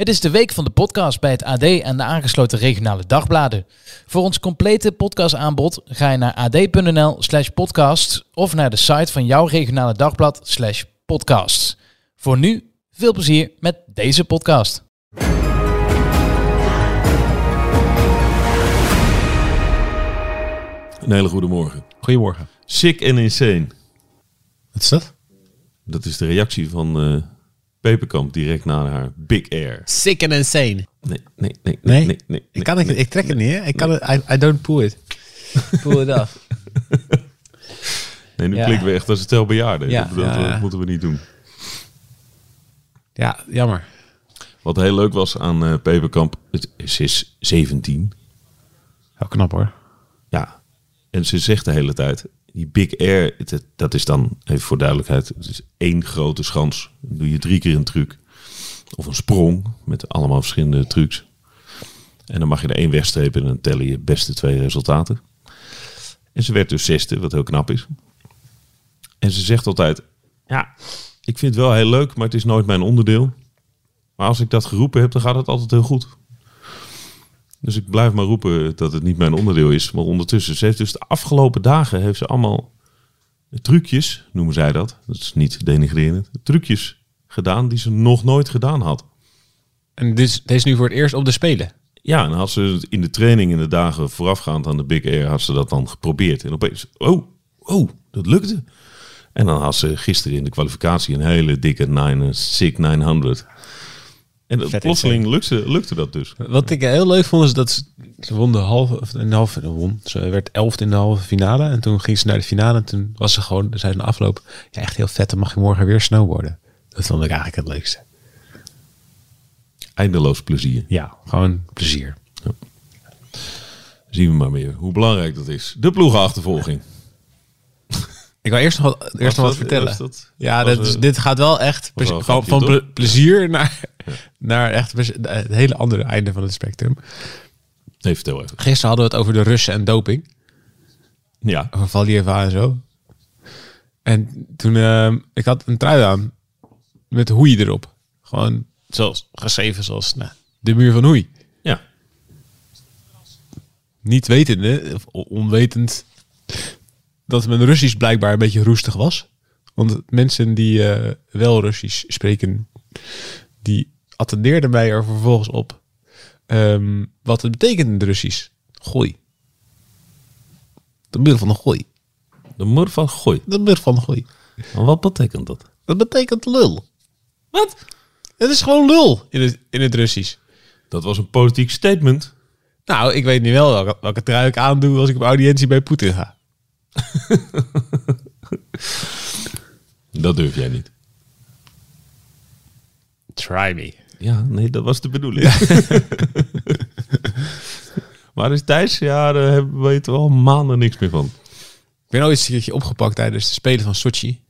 Het is de week van de podcast bij het AD en de aangesloten regionale dagbladen. Voor ons complete podcastaanbod ga je naar ad.nl slash podcast of naar de site van jouw regionale dagblad slash podcast. Voor nu, veel plezier met deze podcast. Een hele goede morgen. Goedemorgen. Sick and insane. Wat is dat? Dat is de reactie van eh Peperkamp direct na haar Big Air. Sick and insane. Nee, nee, nee, nee, Nee? nee. nee, Ik, kan het, nee. ik trek het niet, hè? Ik kan het, I, I don't pull it. Pull it off. Nee, nu Ja. klinken we echt als stel bejaarden. Ja, dat, dat, ja, ja. dat moeten we niet doen. Ja, jammer. Wat heel leuk was aan eh Peperkamp, het, ze is 17. Wel knap hoor. Ja. En ze zegt de hele tijd, die Big Air, het- dat is dan, even voor duidelijkheid, het is één grote schans. Dan doe je drie keer een truc. Of een sprong, met allemaal verschillende trucs. En dan mag je er één wegstrepen en dan tellen je beste twee resultaten. En ze werd dus zesde, wat heel knap is. En ze zegt altijd, ja, ik vind het wel heel leuk, maar het is nooit mijn onderdeel. Maar als ik dat geroepen heb, dan gaat het altijd heel goed. Dus ik blijf maar roepen dat het niet mijn onderdeel is. Maar ondertussen, ze heeft dus de afgelopen dagen heeft ze allemaal trucjes, noemen zij dat. Dat is niet denigrerend. Trucjes gedaan die ze nog nooit gedaan had. En dit, deze is nu voor het eerst op de Spelen. Ja, en had ze in de training in de dagen voorafgaand aan de Big Air, had ze dat dan geprobeerd. En opeens, oh, oh, dat lukte. En dan had ze gisteren in de kwalificatie een hele dikke 9, sick 900. En Vet plotseling lukte, lukte dat dus. Wat ik heel leuk vond is dat ze, ze won de halve, of een halve, won. Ze werd elfde in de halve finale. En toen ging ze naar de finale en toen was ze gewoon, zei ze na afloop, ja echt heel vet, dan mag je morgen weer snowboarden. Dat vond ik eigenlijk het leukste. Eindeloos plezier. Ja, gewoon plezier. Zien we maar weer hoe belangrijk dat is. De ploegenachtervolging. Ik wil eerst nog wat, eerst nog wat vertellen. dat- ja, dat dit gaat wel echt wel gewoon van ple- plezier naar, naar echt het hele andere einde van het spectrum. Nee, vertel even. Gisteren hadden we het over de Russen en doping. Ja, Over Valieva en zo. En toen, ehm, ik had een trui aan met hoei erop. Gewoon zoals, geschreven zoals nou, de muur van hoei. ja. Niet wetende, of on- onwetend, dat mijn Russisch blijkbaar een beetje roestig was. Want mensen die eh, wel Russisch spreken, die attendeerden mij er vervolgens op ehm, wat het betekent in het Russisch. Gooi. De muur van de gooi. De moeder van gooi. De muur van de gooi. En wat betekent dat? Dat betekent lul. Wat? Het is gewoon lul in het, in het Russisch. Dat was een politiek statement. Nou, ik weet nu wel welke, welke trui ik aandoe als ik op audiëntie bij Poetin ga. Dat durf jij niet. Try me. Ja, nee, dat was de bedoeling. maar is Thijs? Ja, daar hebben- weten we al maanden niks meer van. Ik ben ooit eens een keertje opgepakt tijdens de Spelen van Sochi.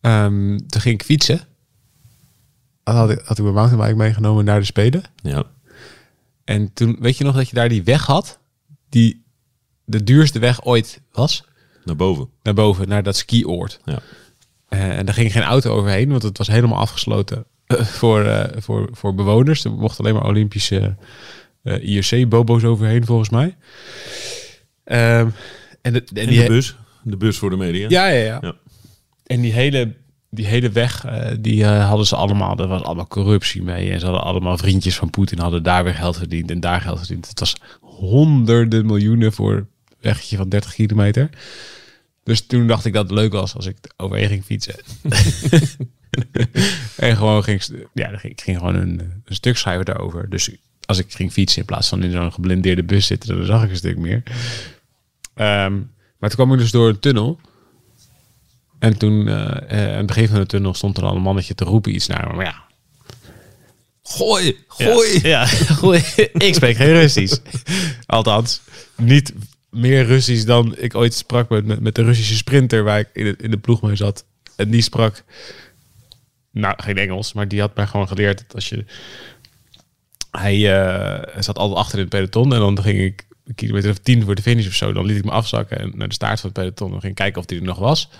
Ehm, toen ging ik fietsen. Dan had ik, had ik mijn mountainbike meegenomen naar de Spelen. Ja. En toen, weet je nog dat je daar die weg had? Die de duurste weg ooit was? Naar boven. Naar boven, naar dat skioord. Ja. Eh, en daar ging geen auto overheen, want het was helemaal afgesloten eh, voor, eh, voor, voor bewoners. Er mochten alleen maar Olympische eh IRC-bobo's overheen, volgens mij. Ehm, en, de, en En die de bus. De bus voor de media. Ja, ja, ja. Ja. En die hele, die hele weg, die hadden ze allemaal, er was allemaal corruptie mee. En ze hadden allemaal vriendjes van Poetin, hadden daar weer geld verdiend en daar geld verdiend. Het was honderden miljoenen voor weggetje van 30 kilometer. Dus toen dacht ik dat het leuk was als ik overheen ging fietsen. en gewoon ging, ja, ik ging gewoon een, een stuk schrijven daarover. Dus als ik ging fietsen in plaats van in zo'n geblindeerde bus zitten, dan zag ik een stuk meer. Ehm, maar toen kwam ik dus door een tunnel. En toen, eh, eh, aan het begin van de tunnel, stond er al een mannetje te roepen iets naar me. Maar ja, Gooi! Gooi! Ja, goed. ik spreek geen Russisch. Althans, niet meer Russisch dan ik ooit sprak met, met, de Russische sprinter waar ik in de, in de ploeg mee zat. En die sprak, nou geen Engels, maar die had mij gewoon geleerd dat als je... Hij eh, zat altijd achter in het peloton en dan ging ik een kilometer of tien voor de finish of zo. Dan liet ik me afzakken en naar de staart van het peloton. Dan ging kijken of hij er nog was.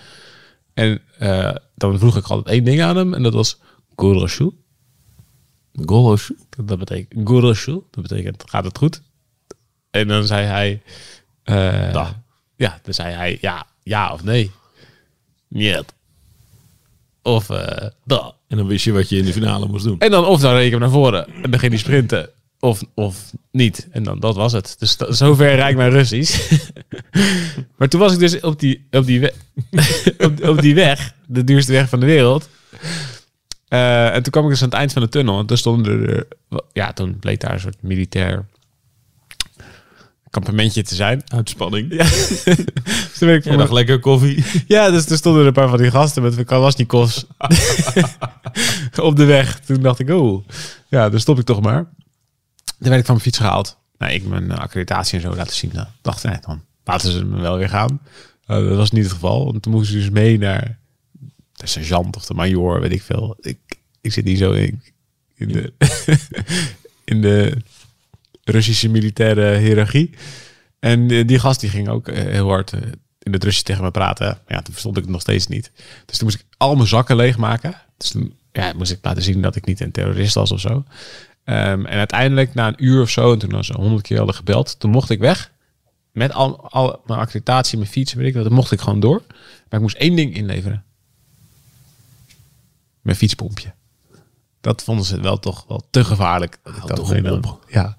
En eh, dan vroeg ik altijd één ding aan hem en dat was Goroshu. Goloshu. Dat betekent Goroshu. Dat betekent gaat het goed? En dan zei hij... Da. Ja, dan zei hij ja, ja of nee. Niet. Of uh, da. En dan wist je wat je in de finale moest doen. En dan of dan reed ik hem naar voren en dan ging hij sprinten. Of, of niet. En dan dat was het. Dus zover rijk mijn Russisch. maar toen was ik dus op die, op die, op, op die weg, de duurste weg van de wereld. Eh, en toen kwam ik dus aan het eind van de tunnel. En toen stonden er, ja, toen bleek daar een soort militair kampementje te zijn. Uitspanning. Ja. Dus toen ben ik lekker koffie. ja, dus er stonden er een paar van die gasten met Kalashnikovs op de weg. Toen dacht ik, oh, ja, dan stop ik toch maar. Toen werd ik van mijn fiets gehaald. Nou, ik mijn eh, accreditatie en zo laten zien. Nou, dacht ik, dan laten ze me wel weer gaan. Eh, dat was niet het geval. Want toen moesten ze dus mee naar de sergeant of de major, weet ik veel. Ik, ik zit niet zo in, in, de, in de Russische militaire hiërarchie. En eh, die gast die ging ook eh, heel hard eh, in het Russisch tegen me praten. Ja, toen verstond ik het nog steeds niet. Dus toen moest ik al mijn zakken leegmaken. Dus toen ja, moest ik laten zien dat ik niet een terrorist was of zo. Ehm, en uiteindelijk na een uur of zo, en toen hadden ze honderd keer hadden gebeld, toen mocht ik weg. Met al, al mijn accreditatie, mijn fiets, weet ik dan mocht ik gewoon door. Maar ik moest één ding inleveren. Mijn fietspompje. Dat vonden ze wel toch wel te gevaarlijk. Dat ik dat op. Ja.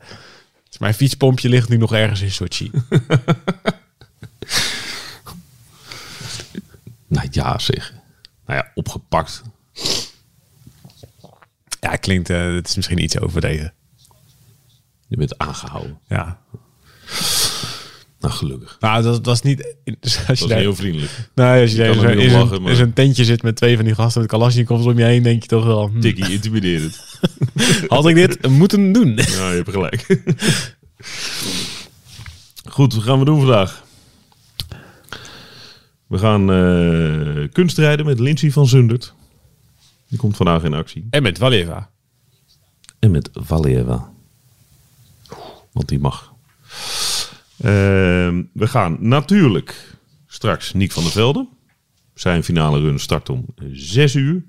Dus mijn fietspompje ligt nu nog ergens in Sochi. Nou ja, zeg. Nou ja, opgepakt. ja, klinkt, eh het is misschien iets overdreven. Je bent aangehouden. Ja. Nou, gelukkig. Nou, dat was niet... Dus als Dat je daar, heel vriendelijk. nou, als je daar in lachen, maar- in zo'n tentje zit met twee van die gasten met Kalashnikovs om je heen, denk je toch wel... hm, Tikkie intimiderend. had ik dit moeten doen? Ja, je hebt gelijk. Goed, wat gaan we doen vandaag? We gaan eh, kunstrijden met Lindsay van Zundert. Die komt vandaag in actie. En met Valjeva. En met Valieva. Want die mag. Ehm, we gaan natuurlijk straks Niek van der Velde. Zijn finale run start om 6 uur.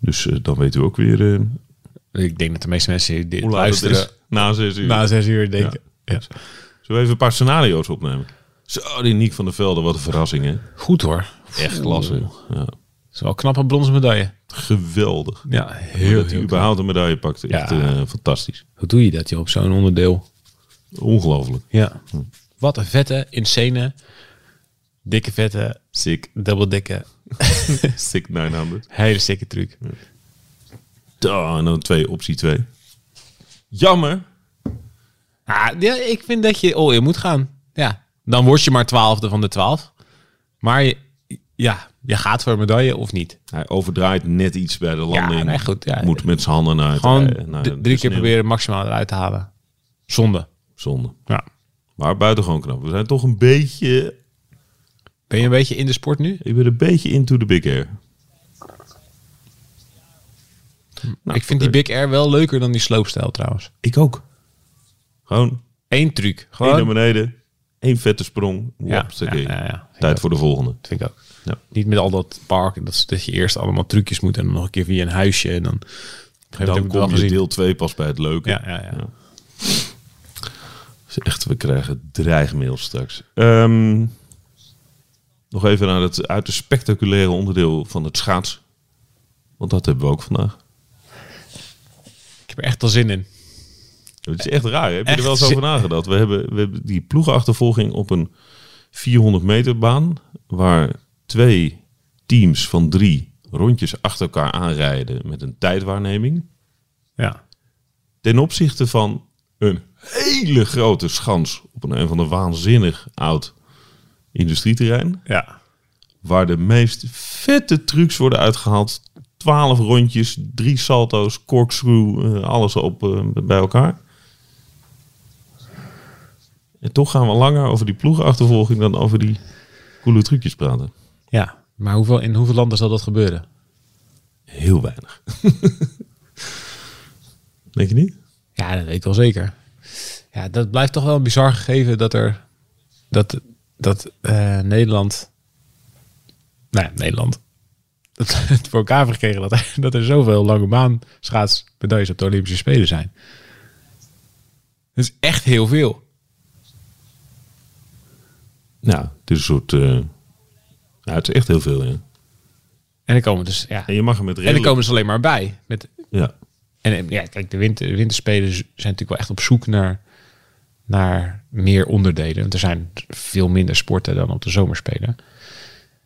Dus eh, dan weet u ook weer eh, Ik denk dat de meeste mensen dit luisteren is. Na 6 uur. na zes uur denken... Ja. Zullen we even een paar scenario's opnemen? Zo, die Niek van der Velde, wat een verrassing hè. Goed hoor. Echt klasse. Ja, is wel een knappe bronzen medaille. geweldig. Ja, Heel, dat hij überhaupt een medaille pakt. Echt Ja. eh, fantastisch. Hoe doe je dat, joh, op zo'n onderdeel? Ongelooflijk. Ja. Wat een vette, insane, dikke vette, Sick. dubbel dikke, Sick 900. hele sikke truc. Da, en dan twee, optie 2. Jammer. Ah, ja, ik vind dat je oh, je moet gaan. Ja. Dan word je maar twaalfde van de twaalf. Maar je, ja, je gaat voor een medaille of niet. Hij overdraait net iets bij de landing. Ja, nee, goed. Ja. Moet met zijn handen naar het Gewoon naar d- de drie keer proberen maximaal eruit te halen. Zonde. Zonde. Ja. Maar buitengewoon knap. We zijn toch een beetje... Ben je een beetje in de sport nu? Ik ben een beetje into the big air. Nou, ik vind die Big Air wel leuker dan die slopestijl trouwens. Ik ook. Gewoon Eén truc. één Gewoon. naar beneden. één vette sprong. Ja, ja, ja, Tijd ook. voor de volgende. Dat vind ik ook. Ja. Niet met al dat park. Dat, dat je eerst allemaal trucjes moet en dan nog een keer via een huisje. En dan, Dan kom je gezien. deel 2 pas bij het leuke. Ja, ja, ja. Echt, we krijgen dreigmail straks. Ehm, nog even naar het uiterst spectaculaire onderdeel van het schaats. Want dat hebben we ook vandaag. Ik heb er echt al zin in. Het is echt raar. hè? Heb je er wel eens over nagedacht? We hebben, we hebben die ploegenachtervolging op een 400 meter baan. Waar twee teams van drie rondjes achter elkaar aanrijden met een tijdwaarneming. Ja. Ten opzichte van een hele grote schans op een, een van de waanzinnig oud industrieterrein. Ja. Waar de meest vette trucs worden uitgehaald. 12 rondjes, drie salto's, corkscrew, eh, alles op eh, bij elkaar. En toch gaan we langer over die ploegenachtervolging dan over die coole trucjes praten. Ja, maar hoeveel, in hoeveel landen zal dat gebeuren? Heel weinig. Denk je niet? Ja, dat weet ik wel zeker. Ja, dat blijft toch wel een bizar gegeven dat er dat, dat eh, Nederland, nou ja, Nederland, dat het voor elkaar gekregen dat er, dat er zoveel lange baan schaatsmedailles op de Olympische Spelen zijn. Dat is echt heel veel. Nou, het is een soort... ja, het is echt heel veel, ja. En dan komen dus, ja, En je mag er met en dan redelijk... komen ze alleen maar bij. Met, Ja, En eh, ja, kijk, de, winter, de winterspelen zijn natuurlijk wel echt op zoek naar, naar meer onderdelen. Want er zijn veel minder sporten dan op de zomerspelen.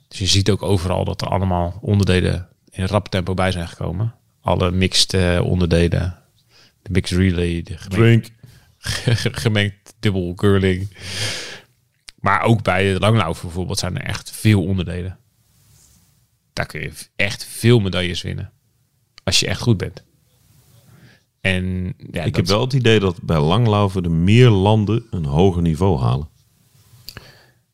Dus je ziet ook overal dat er allemaal onderdelen in rap tempo bij zijn gekomen. Alle mixed eh, onderdelen. De mixed relay, de gemengd, drink. gemengd dubbel curling. Maar ook bij de langlaufen bijvoorbeeld zijn er echt veel onderdelen. Daar kun je echt veel medailles winnen. Als je echt goed bent. En ja, Ik heb wel het idee dat bij langlaufen de meer landen een hoger niveau halen.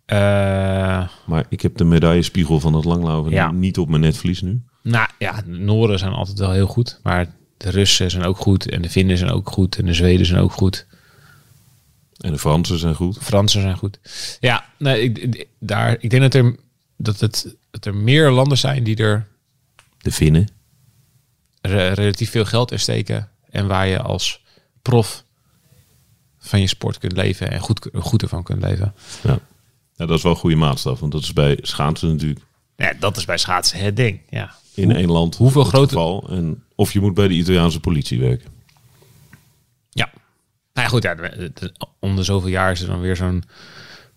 Eh, Maar ik heb de medaillespiegel van het langlaufen Ja. niet op mijn netvlies nu. nou ja, de Noorden zijn altijd wel heel goed. Maar de Russen zijn ook goed. En de Finnen zijn ook goed. En de Zweden zijn ook goed. En de Fransen zijn goed. Fransen zijn goed. Ja, nee, ik, ik- daar, ik denk dat er, dat, het, dat er meer landen zijn die er De Finnen. re- relatief veel geld in steken. En waar je als prof van je sport kunt leven. En goed, goed ervan kunt leven. Ja. ja, dat is wel een goede maatstaf. Want dat is bij schaatsen natuurlijk Ja, dat is bij schaatsen het ding. Ja. in één land hoeveel grote- geval. En of je moet bij de Italiaanse politie werken. Ja. Nou ja, goed. Ja, om de zoveel jaar is er dan weer zo'n...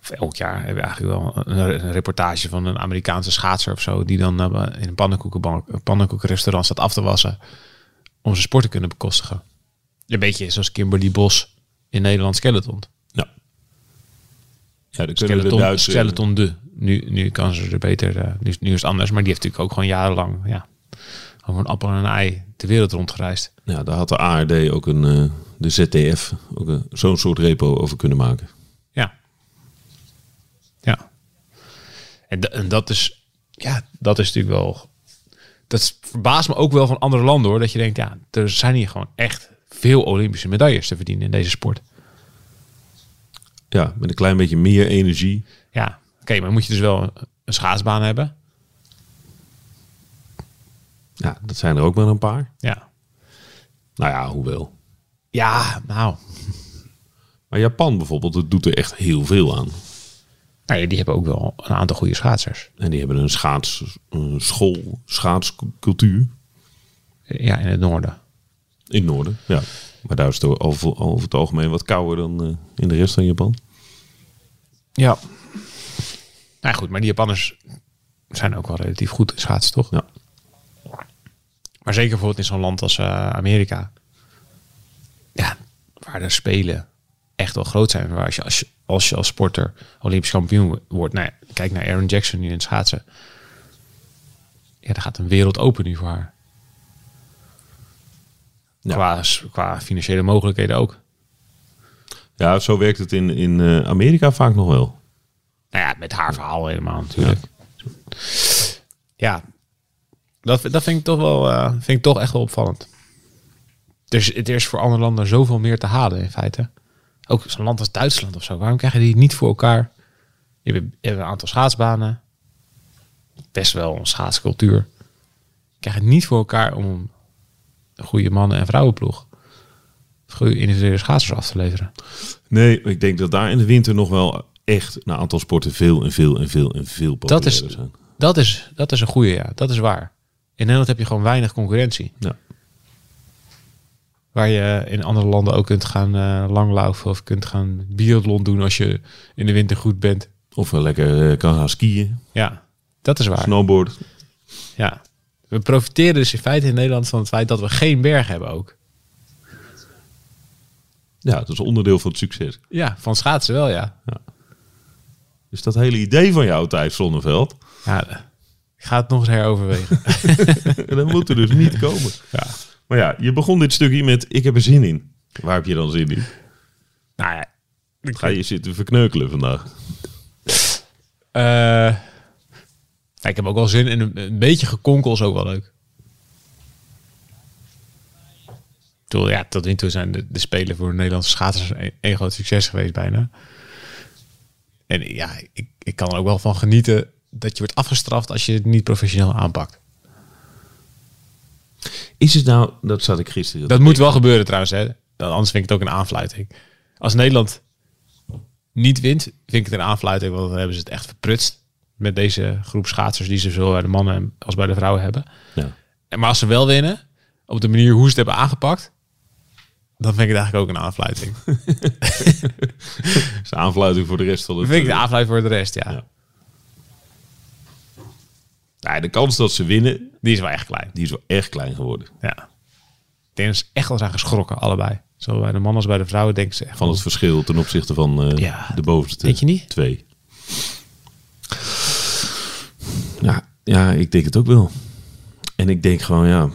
Of elk jaar hebben we eigenlijk wel een, reportage van een Amerikaanse schaatser of zo... die dan eh, in een pannenkoekenbank, een pannenkoekenrestaurant staat af te wassen... om zijn sport te kunnen bekostigen. Een beetje zoals Kimberly Bos in Nederland Skeleton. Ja. Ja, de Skeleton, Duitse... Skeleton de. Nu, nu kan ze er beter... eh, nu, nu is het anders. Maar die heeft natuurlijk ook gewoon jarenlang... Ja, over een appel en een ei de wereld rondgereisd. Ja, daar had de ARD ook een... eh, de ZDF ook een- zo'n soort repo over kunnen maken. Ja. Ja. En dat is, ja, dat is natuurlijk wel, dat verbaast me ook wel van andere landen hoor. Dat je denkt, ja, er zijn hier gewoon echt veel Olympische medailles te verdienen in deze sport. Ja, met een klein beetje meer energie. Ja, oké, maar moet je dus wel een, schaatsbaan hebben. Ja, dat zijn er ook maar een paar. Ja. Nou ja, hoewel. Ja, nou, Maar Japan bijvoorbeeld, dat doet er echt heel veel aan. Nou ja, die hebben ook wel een aantal goede schaatsers. En die hebben een schaats, een school, schaatscultuur Ja, in het noorden. in het noorden. Ja. Maar daar is het over, over het algemeen wat kouder dan eh, in de rest van Japan. Ja. Nou ja, goed, maar die Japanners zijn ook wel relatief goed in schaatsen, toch? Ja. Maar zeker bijvoorbeeld in zo'n land als eh, Amerika. Ja, waar de spelen echt wel groot zijn. Waar als je als, je, als, je als sporter Olympisch kampioen wordt. Nou ja, kijk naar Aaron Jackson nu in het schaatsen. Ja, daar gaat een wereld open nu voor haar. Ja. Qua, qua financiële mogelijkheden ook. Ja, zo werkt het in, in eh, Amerika vaak nog wel. Nou ja, met haar verhaal helemaal natuurlijk. Ja, dat, dat vind ik toch wel eh, vind ik toch echt wel opvallend. Dus het is voor andere landen zoveel meer te halen in feite. Ook zo'n land als Duitsland of zo. Waarom krijgen die niet voor elkaar? Je hebt, je hebt een aantal schaatsbanen. Best wel een schaatscultuur. Krijgen het niet voor elkaar om een goede mannen- en vrouwenploeg. Goede individuele schaatsers af te leveren. Nee, ik denk dat daar in de winter nog wel echt een aantal sporten veel en veel en veel en veel Dat is, zijn. dat, is, dat is een goede, ja. Dat is waar. In Nederland heb je gewoon weinig concurrentie. Ja. Waar je in andere landen ook kunt gaan eh, langlaufen of kunt gaan biathlon doen als je in de winter goed bent. Of wel lekker eh, kan gaan skiën, Ja, dat is waar. snowboard. Ja. We profiteren dus in feite in Nederland van het feit dat we geen berg hebben ook. Ja, dat is onderdeel van het succes. Ja, van schaatsen wel, ja. Dus dat hele idee van jou, Thijs Zonneveld, ja ik ga het nog eens heroverwegen. dat moet er dus niet komen. ja. Maar ja, je begon dit stukje met ik heb er zin in. Waar heb je dan zin in? Nou ja, Ga je zitten verkneukelen vandaag? Ja, ik heb ook wel zin in een, een beetje gekonkel is ook wel leuk. Toen, ja, tot nu toe zijn de, de Spelen voor de Nederlandse schaatsers een, een groot succes geweest bijna. En ja, ik, ik kan er ook wel van genieten dat je wordt afgestraft als je het niet professioneel aanpakt. Is het nou, dat zat ik gisteren. Dat moet wel gebeuren trouwens, hè. Anders vind ik het ook een aanfluiting. Als Nederland niet wint, vind ik het een aanfluiting, want dan hebben ze het echt verprutst met deze groep schaatsers die ze zowel bij de mannen als bij de vrouwen hebben. Ja. En maar als ze wel winnen, op de manier hoe ze het hebben aangepakt, dan vind ik het eigenlijk ook een aanfluiting. Is een aanfluiting voor de rest van het... vind ik de aanfluiting voor de rest, ja. Ja. Ja, de kans dat ze winnen, Die is wel echt klein. die is wel erg klein geworden. Ja. Ik denk dat ze echt wel zijn geschrokken, allebei. Zowel bij de mannen als bij de vrouwen denken ze echt Van het verschil ten opzichte van eh, Ja, de bovenste denk je niet? twee. Ja, ja, ik denk het ook wel. En ik denk gewoon, ja,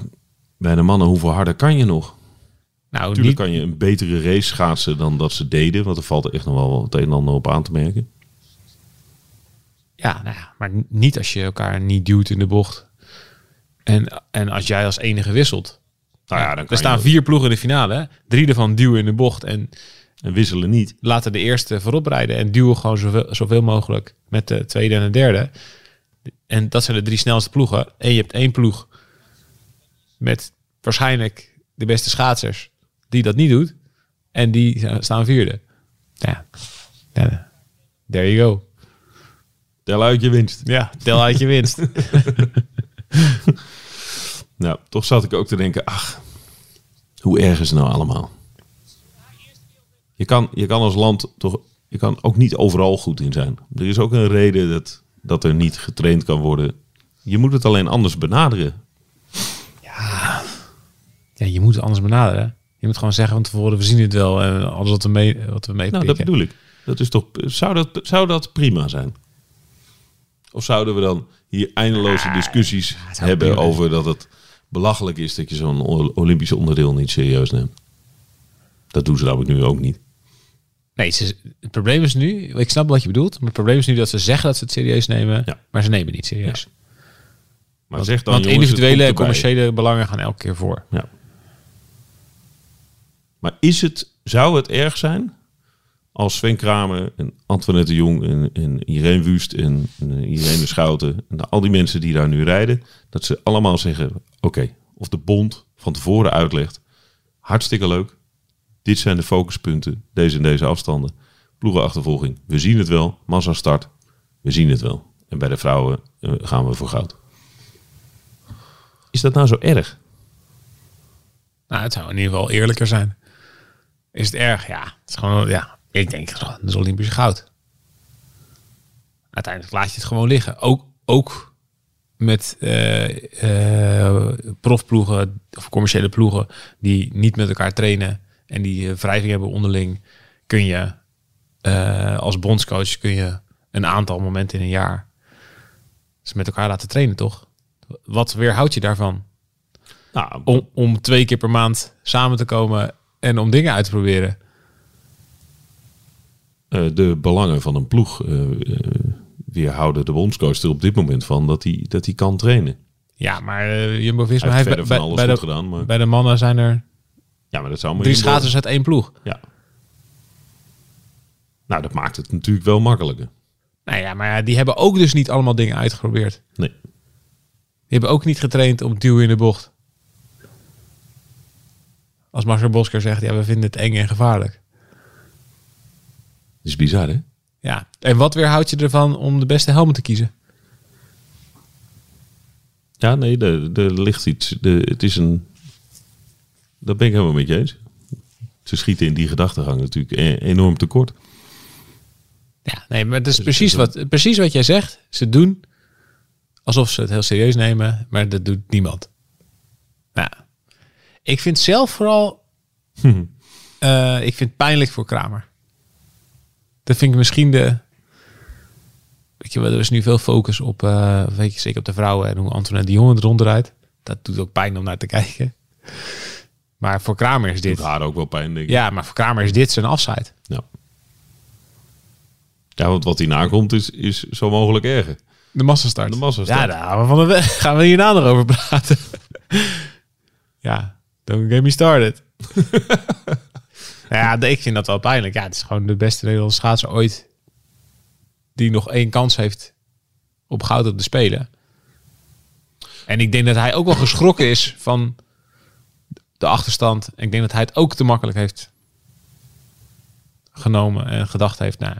bij de mannen, hoeveel harder kan je nog? Nou, Natuurlijk niet, kan je een betere race schaatsen dan dat ze deden. Want er valt er echt nog wel het een en ander op aan te merken. Ja, nou ja, maar niet als je elkaar niet duwt in de bocht. En, en als jij als enige wisselt. Nou ja, dan er staan vier ploegen in de finale. Hè? Drie ervan duwen in de bocht en En wisselen niet. laten de eerste voorop rijden. En duwen gewoon zoveel, zoveel mogelijk met de tweede en de derde. En dat zijn de drie snelste ploegen. En je hebt één ploeg met waarschijnlijk de beste schaatsers die dat niet doet. En die staan vierde. Ja, ja there you go. Tel uit je winst. Ja, tel uit je winst. Nou, toch zat ik ook te denken, ach, hoe erg is het nou allemaal? Je kan, je kan als land toch, je kan ook niet overal goed in zijn. Er is ook een reden dat, dat er niet getraind kan worden. Je moet het alleen anders benaderen. Ja, je moet het anders benaderen. Je moet gewoon zeggen van tevoren, we zien het wel. En alles wat we mee, wat we mee Nou, dat bedoel ik. Dat is toch, zou, dat, zou dat prima zijn? Of zouden we dan hier eindeloze discussies zou hebben prima over dat het belachelijk is dat je zo'n Olympisch onderdeel niet serieus neemt? Dat doen ze namelijk nu ook niet. Nee, ze, het probleem is nu, ik snap wat je bedoelt, maar het probleem is nu dat ze zeggen dat ze het serieus nemen, Ja. maar ze nemen het niet serieus. Maar Want, zeg dan, want jongens, het individuele en commerciële belangen gaan elke keer voor. Ja. Maar is het, zou het erg zijn als Sven Kramer en Antoinette Jong en, en Irene Wust en, en Irene Schouten en al die mensen die daar nu rijden, dat ze allemaal zeggen, oké, of de bond van tevoren uitlegt, hartstikke leuk, dit zijn de focuspunten, deze en deze afstanden, ploegenachtervolging, we zien het wel, massa start, we zien het wel. En bij de vrouwen eh, gaan we voor goud. Is dat nou zo erg? Nou, het zou in ieder geval eerlijker zijn. Is het erg? Ja, het is gewoon, ja, ik denk, dat is Olympisch goud. Uiteindelijk laat je het gewoon liggen. Ook, ook met eh, eh, profploegen of commerciële ploegen die niet met elkaar trainen en die eh, wrijving hebben onderling, kun je als bondscoach kun je een aantal momenten in een jaar ze met elkaar laten trainen, toch? Wat weerhoudt je daarvan? Nou, om, om twee keer per maand samen te komen en om dingen uit te proberen. Eh, de belangen van een ploeg eh, eh, weerhouden de bondscoach er op dit moment van dat hij dat hij kan trainen. Ja, maar uh, Jumbo-Visma heeft heeft bij, van alles bij goed de, gedaan, maar bij de mannen zijn er ja, maar dat zou drie schaatsers uit één ploeg. Ja. Nou, dat maakt het natuurlijk wel makkelijker. Nou ja, maar die hebben ook dus niet allemaal dingen uitgeprobeerd. Nee. Die hebben ook niet getraind op duwen in de bocht. Als Marcel Bosker zegt, ja, we vinden het eng en gevaarlijk. Is bizar, hè? Ja, en wat weerhoudt je ervan om de beste helmen te kiezen? Ja, nee, er, er ligt iets. De, het is een. Dat ben ik helemaal met je eens. Ze schieten in die gedachtegang natuurlijk e- enorm tekort. Ja, nee, maar het is Dus precies, het is wat, precies wat jij zegt. Ze doen alsof ze het heel serieus nemen, maar dat doet niemand. Nou, ik vind zelf vooral, eh, ik vind het pijnlijk voor Kramer. Dat vind ik misschien de, weet je wel, er is nu veel focus op, eh, weet je, zeker op de vrouwen en hoe Antoinette de Jong het ronddraait. Dat doet ook pijn om naar te kijken. Maar voor Kramer is Dit haar ook wel pijn, denk ik. ja, maar voor Kramer is dit zijn afscheid. Ja. Ja, want wat hierna komt is, is zo mogelijk erger. De massastart. De massastart. Ja, daar gaan we van de weg. Gaan we hierna nog over praten. ja, don't get me started. ja, ik vind dat wel pijnlijk. Ja, het is gewoon de beste Nederlandse schaatser ooit. Die nog één kans heeft op goud op de Spelen. En ik denk dat hij ook wel geschrokken is van de achterstand. Ik denk dat hij het ook te makkelijk heeft genomen. En gedacht heeft, nou,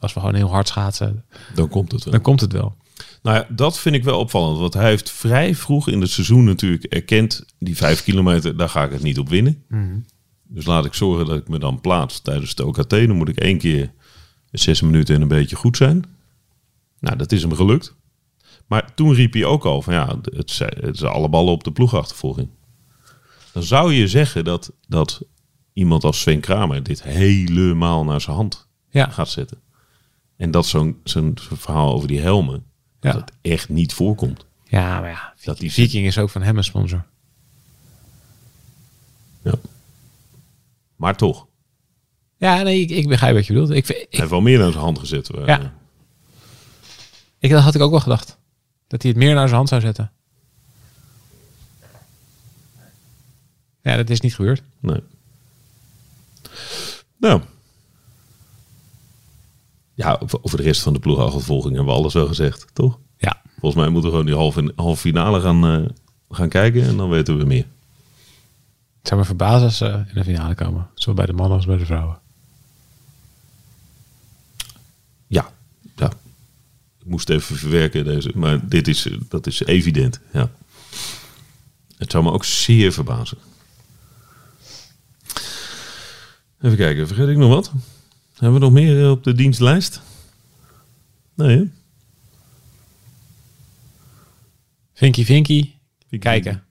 als we gewoon heel hard schaatsen, Dan komt het wel. dan komt het wel. Nou ja, dat vind ik wel opvallend. Want hij heeft vrij vroeg in het seizoen natuurlijk erkend... die vijf kilometer, daar ga ik het niet op winnen. Dus laat ik zorgen dat ik me dan plaats tijdens het OKT. Dan moet ik één keer zes minuten en een beetje goed zijn. Nou, dat is hem gelukt. Maar toen riep hij ook al van ja, het zijn, het alle ballen op de ploegachtervolging. Dan zou je zeggen dat, dat iemand als Sven Kramer dit helemaal naar zijn hand Ja. gaat zetten. En dat zo'n zo'n verhaal over die helmen, Ja. dat het echt niet voorkomt. Ja, maar ja, Dat die Viking is ook van hem een sponsor. Ja. Maar toch, Ja, nee, ik, ik begrijp wat je bedoelt. Ik, vind- hij ik, heeft wel meer naar zijn hand gezet. eh. Ja. ik, dat had ik ook wel gedacht. Dat hij het meer naar zijn hand zou zetten. Ja, dat is niet gebeurd. Nee. Nou. Ja, over de rest van de ploegachtervolging hebben we alles wel gezegd, toch? Ja. Volgens mij moeten we gewoon die halve, halve finale gaan, eh, gaan kijken en dan weten we meer. Het zou me verbazen als ze in de finale komen. Zowel bij de mannen als bij de vrouwen. Ja, ja. Ik moest even verwerken deze, maar dit is, dat is evident. Ja. Het zou me ook zeer verbazen. Even kijken, vergeet ik nog wat? Hebben we nog meer eh, op de dienstlijst? Nee, hè? Vinky Vinky. Kijken.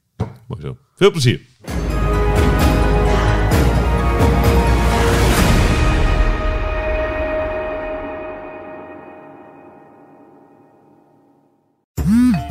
Mooi zo. Veel plezier.